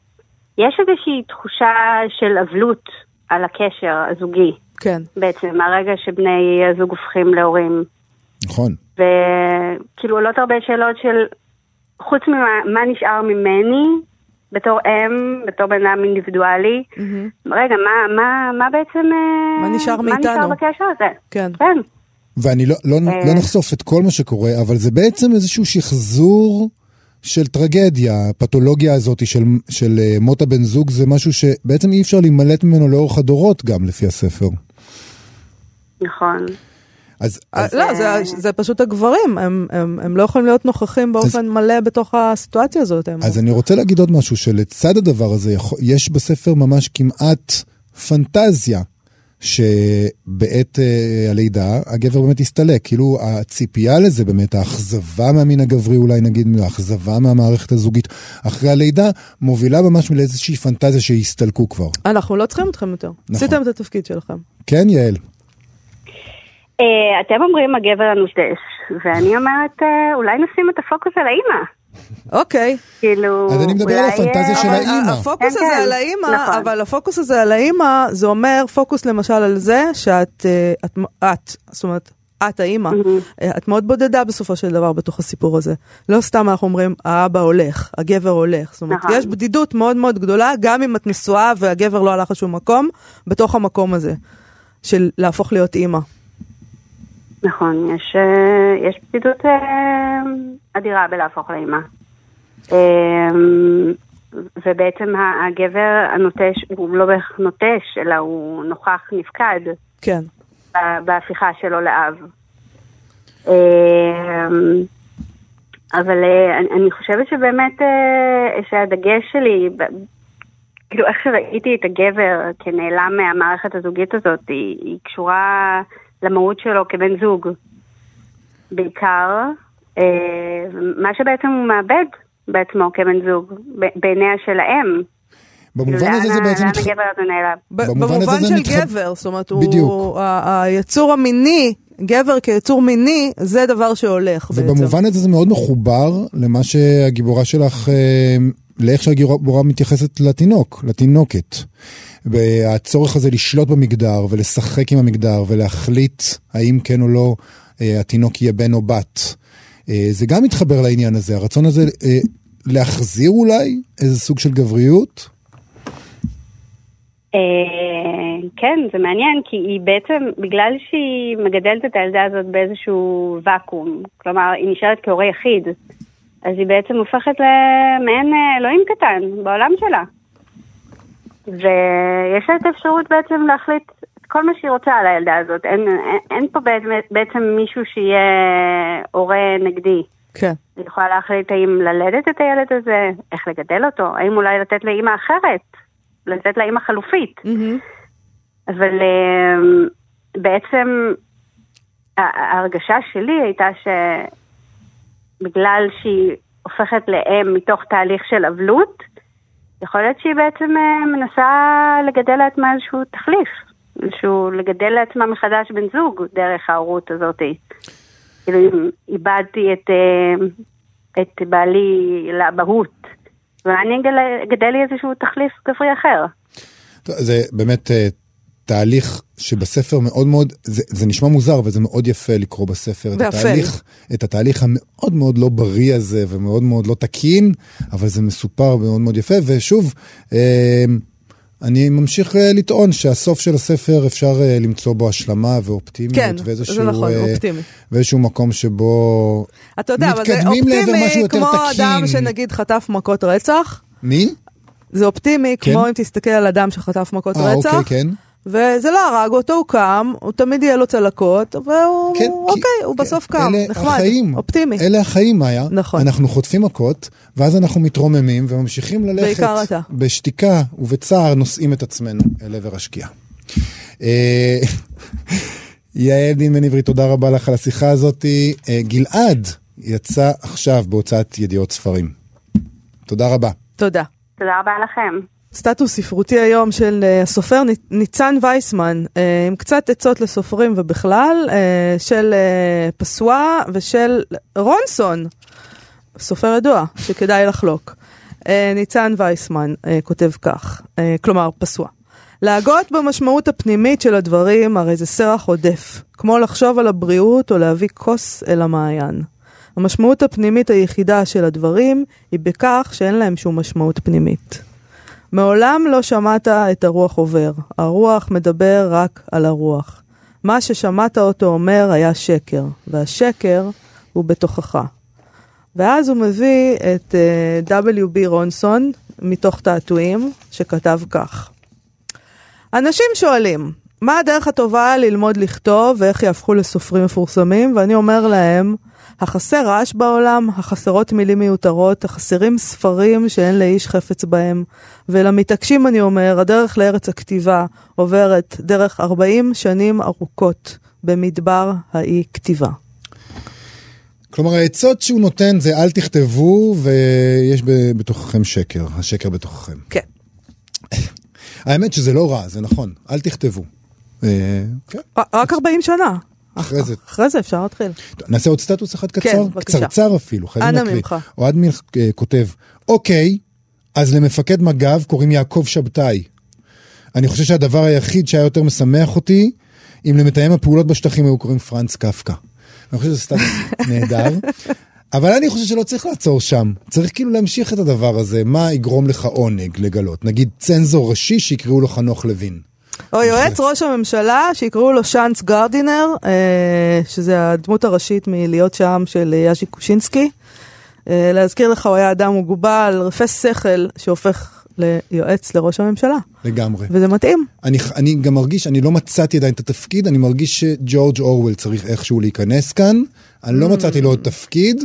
יש איזושהי תחושה של אבלות על הקשר הזוגי, כן. בעצם, מהרגע שבני הזוג הופכים להורים. נכון. וכאילו עולות הרבה שאלות של חוץ ממה מה נשאר ממני בתור אם, בתור בן אדם אינדיבידואלי, מהמם. רגע, מה, מה, מה בעצם... מה נשאר מה נשאר מאיתנו? בקשר הזה? כן. כן. ואני לא, לא, אה. לא נחשוף את כל מה שקורה, אבל זה בעצם איזשהו שחזור של טרגדיה. הפתולוגיה הזאת של, של אה, מות הבן זוג זה משהו שבעצם אי אפשר להימלט ממנו לאורך הדורות גם, לפי הספר. נכון. אז, אה, אז לא, זה- זה פשוט הגברים, הם- הם הם לא יכולים להיות נוכחים באופן מלא בתוך הסיטואציה הזאת. הם- אז אני רוצה להגיד עוד משהו, שלצד הדבר הזה יש בספר ממש כמעט פנטזיה, שבעת uh, הלידה הגבר באמת יסתלק. כאילו הציפייה לזה באמת, האכזבה מהמין הגברי אולי נגיד, האכזבה מהמערכת הזוגית אחרי הלידה, מובילה ממש לאיזושהי פנטזיה שיסתלקו כבר. אנחנו לא צריכים אתכם יותר. נכון. עשיתם את התפקיד שלכם. כן, יעל? אה, אתם אומרים הגבר הנושש, ואני אומרת, אה, אולי נשים את הפוקוס על האימא. אוקיי. כאילו, אז אני מדבר על הפנטזיה אה, של אבל האימא. הפוקוס כן, הזה כן, על האימא, נכון. אבל הפוקוס הזה על האימא, זה אומר פוקוס למשל על זה שאת, אה, את, את, זאת אומרת, את האימא, אה, את מאוד בודדה בסופו של דבר בתוך הסיפור הזה. לא סתם אנחנו אומרים, האבא הולך, הגבר הולך. זאת אומרת, נכון. יש בדידות מאוד מאוד גדולה, גם אם את נשואה והגבר לא הלך לשום מקום, בתוך המקום הזה, של להפוך להיות אימא. נכון, יש, אה, יש בדידות אה, אדירה בלהפוך לאימא. אה, ובעצם הגבר הנוטש, הוא לא בהכרח נוטש, אלא הוא נוכח נפקד כן. בהפיכה שלו לאב. אבל אני- חושבת שבאמת שהדגש שלי, כאילו איך שראיתי את הגבר כנעלם מהמערכת הזוגית הזאת, היא, היא קשורה למהות שלו כבן זוג. בעיקר, אה, מה שבעצם הוא מאבד בעצמו כבן זוג, בעיניה של האם. במובן הזה זה בעצם... לאן התח- הגבר הזה נעלם? ב- במובן של גבר, זאת אומרת. הוא, היצור המיני, גבר כיצור מיני, זה דבר שהולך בעצם. ובמובן הזה זה מאוד מחובר למה שהגיבורה שלך, אה, לאיך שהגיבורה מתייחסת לתינוק, לתינוקת. והצורך הזה לשלוט במגדר ולשחק עם המגדר ולהחליט האם כן או לא אה, התינוק יהיה בן או בת. אה, זה גם מתחבר לעניין הזה, הרצון הזה אה, להחזיר אולי איזה סוג של גבריות. כן, זה מעניין, כי היא בעצם, בגלל שהיא מגדלת את הילדה הזאת באיזשהו ואקום, כלומר, היא נשארת כהורה יחיד, אז היא בעצם הופכת למעין אלוהים קטן בעולם שלה. ויש לה את האפשרות בעצם להחליט את כל מה שהיא רוצה על הילדה הזאת. אין, אין, אין פה בעצם, מישהו שיהיה הורה נגדי. כן. היא יכולה להחליט האם ללדת את הילד הזה, איך לגדל אותו, האם אולי לתת לאימא אחרת, לתת לאימא חלופית. אבל אמ, בעצם ההרגשה שלי הייתה שבגלל שהיא הופכת לאם מתוך תהליך של אבלות, יכול להיות שהיא בעצם אה, מנסה לגדל לעצמה איזשהו תחליף, איזשהו לגדל לעצמה מחדש בן זוג דרך ההורות הזאת. כאילו אם איבדתי את, אה, את בעלי לאבהות, ואני אגדל- לי איזשהו תחליף גברי אחר. זה באמת אה, תהליך שבספר מאוד מאוד, זה, זה נשמע מוזר וזה מאוד יפה לקרוא בספר. את. התהליך, את התהליך המאוד מאוד לא בריא הזה ומאוד מאוד לא תקין, אבל זה מסופר מאוד מאוד יפה. ושוב, אה, אני ממשיך אה, לטעון שהסוף של הספר אפשר אה, למצוא בו השלמה ואופטימיות. כן, ואיזשהו, זה נכון, אה, אופטימי. ואיזשהו מקום שבו... אתה יודע, אבל זה מתקדמים לעבר אופטימי משהו יותר כמו תקין. אדם שנגיד חטף מכות רצח. מי? זה אופטימי כן. כמו אם תסתכל על אדם שחטף מכות אה, רצח. אוקיי, כן. וזה לא הרג אותו, הוא קם, הוא תמיד יהיה לו צלקות, והוא, כן, כי- אוקיי, הוא בסוף קם, אלה נחמד, החיים, אופטימי. אלה החיים, מאיה. נכון. אנחנו חוטפים מכות, ואז אנחנו מתרוממים וממשיכים ללכת. בעיקר אתה. בשתיקה ובצער נושאים את עצמנו אל עבר השקיעה. אה, יעל דין בן עברי, תודה רבה לך על השיחה הזאת. אה, גלעד יצא עכשיו בהוצאת ידיעות ספרים. תודה רבה. תודה. תודה רבה לכם. סטטוס ספרותי היום של אה, הסופר ני- ניצן וייסמן, אה, עם קצת עצות לסופרים ובכלל, אה, של אה, פסואה ושל רונסון, סופר ידוע, שכדאי לחלוק. ניצן וייסמן כותב כך, כלומר פסואה. להגות במשמעות הפנימית של הדברים הרי זה סרח עודף, כמו לחשוב על הבריאות או להביא כוס אל המעיין. המשמעות הפנימית היחידה של הדברים היא בכך שאין להם שום משמעות פנימית. מעולם לא שמעת את הרוח עובר, הרוח מדבר רק על הרוח. מה ששמעת אותו אומר היה שקר, והשקר הוא בתוכך. ואז הוא מביא את uh, W.B. רונסון מתוך תעתועים, שכתב כך: אנשים שואלים, מה הדרך הטובה ללמוד לכתוב ואיך יהפכו לסופרים מפורסמים? ואני אומר להם, החסר רעש בעולם, החסרות מילים מיותרות, החסרים ספרים שאין לאיש חפץ בהם. ולמתעקשים אני אומר, הדרך לארץ הכתיבה עוברת דרך 40 שנים ארוכות במדבר האי כתיבה. כלומר, העצות שהוא נותן זה אל תכתבו ויש בתוככם שקר, השקר בתוככם. כן. האמת שזה לא רע, זה נכון, אל תכתבו. אה, כן. רק 40 שנה. אחרי זה. אחרי זה אפשר להתחיל. נעשה עוד סטטוס אחד קצר? כן, בבקשה. קצרצר אפילו, חייבים אנא להקריא. ממך. אוהד מילך אה, כותב, אוקיי, אז למפקד מג"ב קוראים יעקב שבתאי. אני חושב שהדבר היחיד שהיה יותר משמח אותי, אם למתאם הפעולות בשטחים היו קוראים פרנץ קפקא. אני חושב שזה סטטוס נהדר. אבל אני חושב שלא צריך לעצור שם, צריך כאילו להמשיך את הדבר הזה, מה יגרום לך עונג לגלות? נגיד צנזור ראשי שיקראו לו חנוך לוין. או יועץ ראש הממשלה, שיקראו לו שאנץ גרדינר, אה, שזה הדמות הראשית מלהיות שם של יאז'י קושינסקי. אה, להזכיר לך, הוא היה אדם מוגבל, רפה שכל, שהופך ליועץ לראש הממשלה. לגמרי. וזה מתאים. אני, אני גם מרגיש, אני לא מצאתי עדיין את התפקיד, אני מרגיש שג'ורג' אורוול צריך איכשהו להיכנס כאן. אני לא מצאתי לו עוד תפקיד,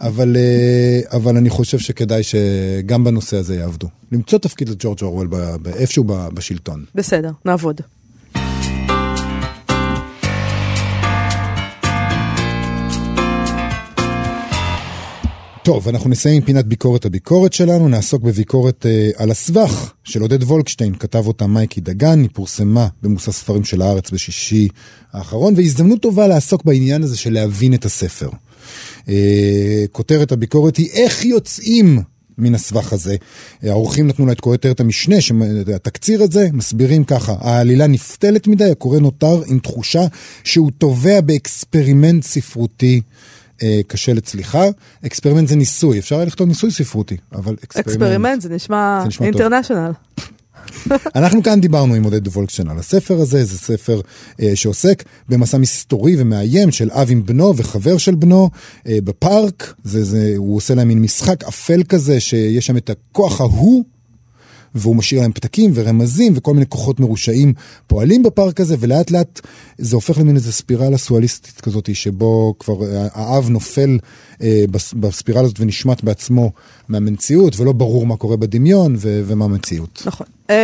אבל, אה, אבל אני חושב שכדאי שגם בנושא הזה יעבדו. למצוא תפקיד לג'ורג' אורוול איפשהו בשלטון. בסדר, נעבוד. טוב, אנחנו נסיים עם פינת ביקורת הביקורת שלנו, נעסוק בביקורת אה, על הסבך של עודד וולקשטיין, כתב אותה מייקי דגן, היא פורסמה במוסף ספרים של הארץ בשישי האחרון, והזדמנות טובה לעסוק בעניין הזה של להבין את הספר. אה, כותרת הביקורת היא איך יוצאים מן הסבך הזה. העורכים נתנו לה את כותרת המשנה, התקציר הזה, מסבירים ככה, העלילה נפתלת מדי, הקורא נותר עם תחושה שהוא טובע ב experiment ספרותי. אה, קשה לצליחה. experiment זה ניסוי, אפשר היה לכתוב ניסוי ספרותי, אבל experiment. experiment, זה נשמע נשמע. international. אנחנו כאן דיברנו עם עודד וולקשטיין על הספר הזה, זה ספר אה, שעוסק במסע מסתורי ומאיים של אב עם בנו וחבר של בנו אה, בפארק, זה, זה, הוא עושה להם מין משחק אפל כזה, שיש שם את הכוח ההוא. והוא משאיר להם פתקים ורמזים וכל מיני כוחות מרושעים פועלים בפארק הזה ולאט לאט זה הופך למין איזה ספירלה סואליסטית כזאת שבו כבר אה, האב נופל אה, בס- בספירלה הזאת ונשמט בעצמו מהמציאות ולא ברור מה קורה בדמיון ו- ומה המציאות. נכון. אמ,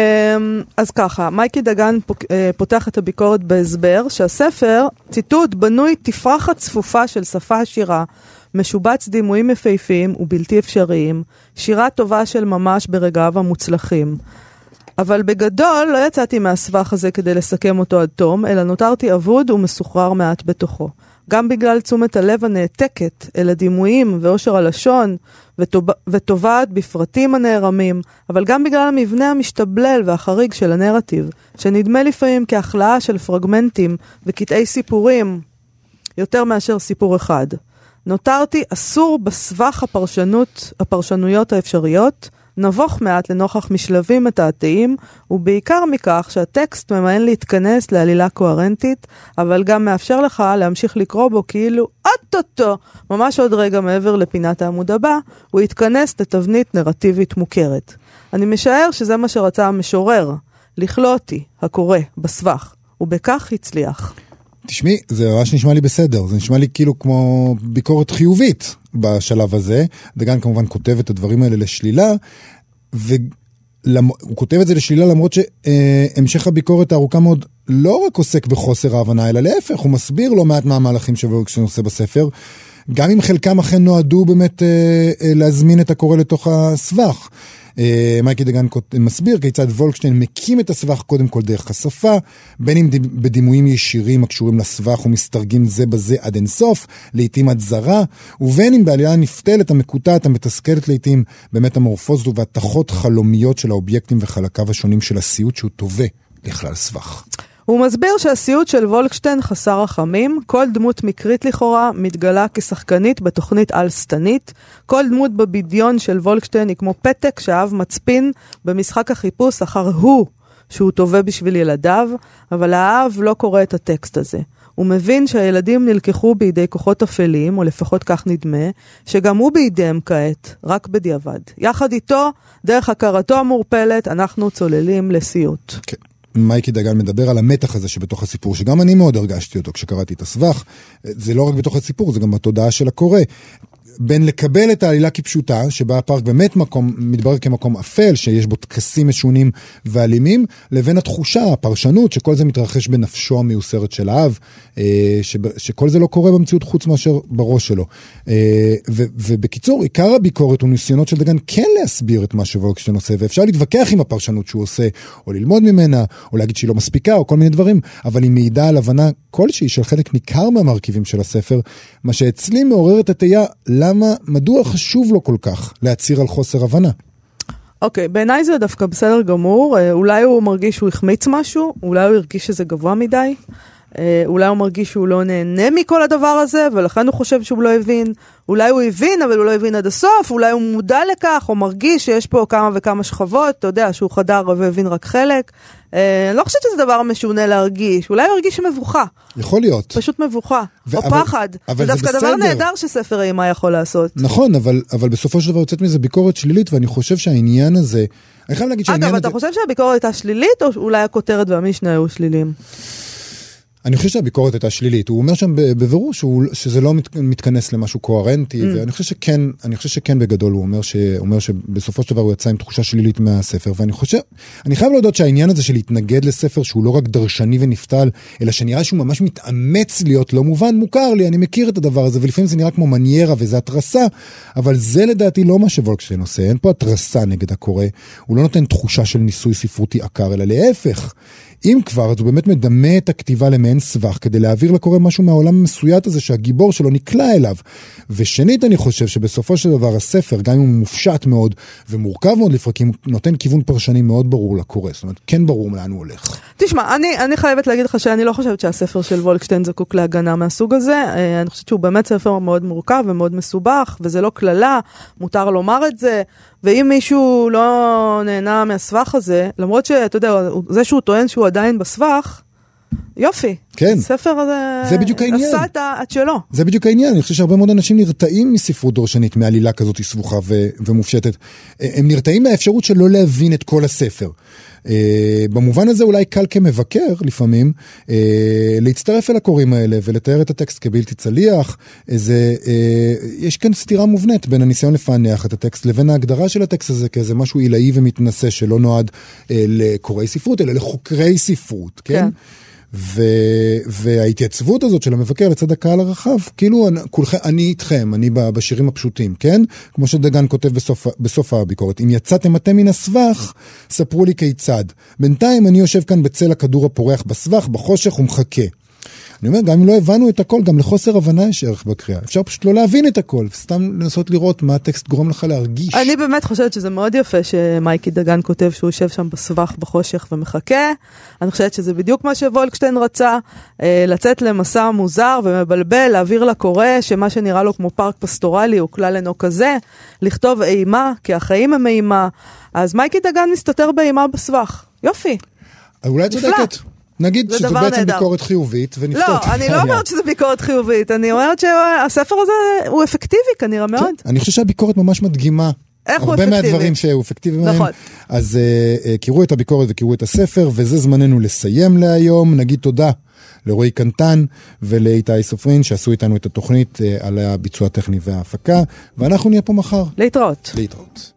אז ככה, מייקי דגן אה, פותח את הביקורת בהסבר שהספר, ציטוט, בנוי תפרחת צפופה של שפה עשירה, משובץ דימויים יפהפיים ובלתי אפשריים, שירה טובה של ממש ברגעיו המוצלחים. אבל בגדול לא יצאתי מהסבך הזה כדי לסכם אותו עד תום, אלא נותרתי אבוד ומסוחרר מעט בתוכו. גם בגלל תשומת הלב הנעתקת אל הדימויים ואושר הלשון וטוב- וטובעת בפרטים הנערמים, אבל גם בגלל המבנה המשתבלל והחריג של הנרטיב, שנדמה לפעמים כהכלאה של פרגמנטים וקטעי סיפורים, יותר מאשר סיפור אחד. נותרתי אסור בסבך הפרשנות, הפרשנויות האפשריות, נבוך מעט לנוכח משלבים מתעתעים, ובעיקר מכך שהטקסט ממאן להתכנס לעלילה קוהרנטית, אבל גם מאפשר לך להמשיך לקרוא בו כאילו אוטוטו, ממש עוד רגע מעבר לפינת העמוד הבא, הוא יתכנס לתבנית נרטיבית מוכרת. אני משער שזה מה שרצה המשורר, לכלוא אותי, הקורא, בסבך, ובכך הצליח. תשמעי, זה ממש נשמע לי בסדר, זה נשמע לי כאילו כמו ביקורת חיובית בשלב הזה. דגן כמובן כותב את הדברים האלה לשלילה, והוא כותב את זה לשלילה למרות שהמשך הביקורת הארוכה מאוד לא רק עוסק בחוסר ההבנה, אלא להפך, הוא מסביר לא מעט מהמהלכים שוולקשטיין עושה בספר. גם אם חלקם אכן נועדו באמת אה, אה, להזמין את הקורא לתוך הסבך. אה, מייקי דגן מסביר כיצד וולקשטיין מקים את הסבך קודם כל דרך השפה, בין אם דימ- בדימויים ישירים הקשורים לסבך ומסתרגים זה בזה עד אינסוף, לעיתים עד זרה, ובין אם בעלילה הנפתלת, המקוטעת, המתסכלת לעיתים במטמורפוזות ובהתכות חלומיות של האובייקטים וחלקיו השונים של הסיוט שהוא תובע לכלל סבך. הוא מסביר שהסיוט של וולקשטיין חסר רחמים, כל דמות מקרית לכאורה מתגלה כשחקנית בתוכנית על-שטנית, כל דמות בבדיון של וולקשטיין היא כמו פתק שהאב מצפין במשחק החיפוש אחר הוא שהוא תובע בשביל ילדיו, אבל האב לא קורא את הטקסט הזה. הוא מבין שהילדים נלקחו בידי כוחות אפלים, או לפחות כך נדמה, שגם הוא בידיהם כעת, רק בדיעבד. יחד איתו, דרך הכרתו המעורפלת, אנחנו צוללים לסיוט. כן. מייקי דגן מדבר על המתח הזה שבתוך הסיפור, שגם אני מאוד הרגשתי אותו כשקראתי את הסבך. זה לא רק בתוך הסיפור, זה גם בתודעה של הקורא. בין לקבל את העלילה כפשוטה, שבה הפארק באמת מקום, מתברר כמקום אפל, שיש בו טקסים משונים ואלימים, לבין התחושה, הפרשנות, שכל זה מתרחש בנפשו המיוסרת של האב, אה, שכל זה לא קורה במציאות חוץ מאשר בראש שלו. אה, ובקיצור, עיקר הביקורת הוא ניסיונות של דגן כן להסביר את מה שוולקשטיין עושה, ואפשר להתווכח עם הפרשנות שהוא עושה, או ללמוד ממנה, או להגיד שהיא לא מספיקה, או כל מיני דברים, אבל היא מעידה על הבנה כלשהי של חלק ניכר מהמרכיבים של הספר, מה שאצלי מעורר את התהייה, למה, מדוע חשוב לו כל כך להצהיר על חוסר הבנה? אוקיי, okay, בעיניי זה דווקא בסדר גמור. אה, אולי הוא מרגיש שהוא החמיץ משהו, אולי הוא הרגיש שזה גבוה מדי. אה, אולי הוא מרגיש שהוא לא נהנה מכל הדבר הזה, ולכן הוא חושב שהוא לא הבין. אולי הוא הבין, אבל הוא לא הבין עד הסוף, אולי הוא מודע לכך, או מרגיש שיש פה כמה וכמה שכבות, אתה יודע, שהוא חדר והבין רק חלק. אה, אני לא חושבת שזה דבר משונה להרגיש, אולי הוא הרגיש מבוכה. יכול להיות. פשוט מבוכה, ו- או אבל, פחד. אבל זה דווקא דבר נהדר שספר אימה יכול לעשות. נכון, אבל, אבל בסופו של דבר יוצאת מזה ביקורת שלילית, ואני חושב שהעניין הזה... אני חייב להגיד שהעניין הזה... אגב, אתה חושב שהביקורת הייתה שלילית, או אולי הכותרת והמשנה היו שליליים? אני חושב שהביקורת הייתה שלילית. הוא אומר שם בבירור שזה לא מת, מתכנס למשהו קוהרנטי, mm. ואני חושב שכן, אני חושב שכן בגדול הוא אומר, ש, אומר שבסופו של דבר הוא יצא עם תחושה שלילית מהספר, ואני חושב, אני חייב להודות שהעניין הזה של להתנגד לספר שהוא לא רק דרשני ונפתל, אלא שנראה שהוא ממש מתאמץ להיות לא מובן, מוכר לי, אני מכיר את הדבר הזה, ולפעמים זה נראה כמו מניירה וזה התרסה, אבל זה לדעתי לא מה שוולקשטיין עושה, אין פה התרסה נגד הקורא, הוא לא נותן תחושה של ניסוי ספרותי עקר, אלא להפך. אם כבר, אז הוא באמת מדמה את הכתיבה למעין סבך, כדי להעביר לקורא משהו מהעולם המסויט הזה שהגיבור שלו נקלע אליו. ושנית, אני חושב שבסופו של דבר הספר, גם אם הוא מופשט מאוד ומורכב מאוד לפרקים, נותן כיוון פרשני מאוד ברור לקורא. זאת אומרת, כן ברור לאן הוא הולך. תשמע, אני, אני חייבת להגיד לך שאני לא חושבת שהספר של וולקשטיין זקוק להגנה מהסוג הזה. אה, אני חושבת שהוא באמת ספר מאוד מורכב ומאוד מסובך, וזה לא קללה, מותר לומר את זה. ואם מישהו לא נהנה מהסבך הזה, למרות שאתה יודע, זה שהוא טוען שהוא עדיין בסבך, יופי. כן. ספר הזה... זה בדיוק העניין. עשה את שלו. זה בדיוק העניין. אני חושב שהרבה מאוד אנשים נרתעים מספרות דורשנית, מעלילה כזאת סבוכה ו- ומופשטת. הם נרתעים מהאפשרות של לא להבין את כל הספר. Uh, במובן הזה אולי קל כמבקר לפעמים uh, להצטרף אל הקוראים האלה ולתאר את הטקסט כבלתי צליח. איזה, uh, יש כאן סתירה מובנית בין הניסיון לפענח את הטקסט לבין ההגדרה של הטקסט הזה כאיזה משהו עילאי ומתנשא שלא נועד uh, לקוראי ספרות אלא לחוקרי ספרות, כן? כן. ו, וההתייצבות הזאת של המבקר לצד הקהל הרחב, כאילו כולכם, אני איתכם, אני בשירים הפשוטים, כן? כמו שדגן כותב בסוף, בסוף הביקורת, אם יצאתם אתם מן הסבך, ספרו לי כיצד. בינתיים אני יושב כאן בצל הכדור הפורח בסבך, בחושך ומחכה. אני אומר, גם אם לא הבנו את הכל, גם לחוסר הבנה יש ערך בקריאה. אפשר פשוט לא להבין את הכל, סתם לנסות לראות מה הטקסט גורם לך להרגיש. אני באמת חושבת שזה מאוד יפה שמייקי דגן כותב שהוא יושב שם בסבך בחושך ומחכה. אני חושבת שזה בדיוק מה שוולקשטיין רצה, אה, לצאת למסע מוזר ומבלבל, להעביר לקורא שמה שנראה לו כמו פארק פסטורלי הוא כלל אינו כזה, לכתוב אימה, כי החיים הם אימה. אז מייקי דגן מסתתר באימה בסבך. יופי. אולי צודקת. נגיד שזו בעצם נהדר. ביקורת חיובית ונפתור לא, את אני לא אומרת שזו ביקורת חיובית, אני אומרת שהספר הזה הוא אפקטיבי כנראה מאוד. כן, אני חושב שהביקורת ממש מדגימה. איך הוא אפקטיבי? הרבה מהדברים שהוא אפקטיבי מהם. נכון. אז uh, uh, קראו את הביקורת וקראו את הספר, וזה זמננו לסיים להיום. נגיד תודה לרועי קנטן ולאיתי סופרין שעשו איתנו את התוכנית uh, על הביצוע הטכני וההפקה, ואנחנו נהיה פה מחר. להתראות. להתראות.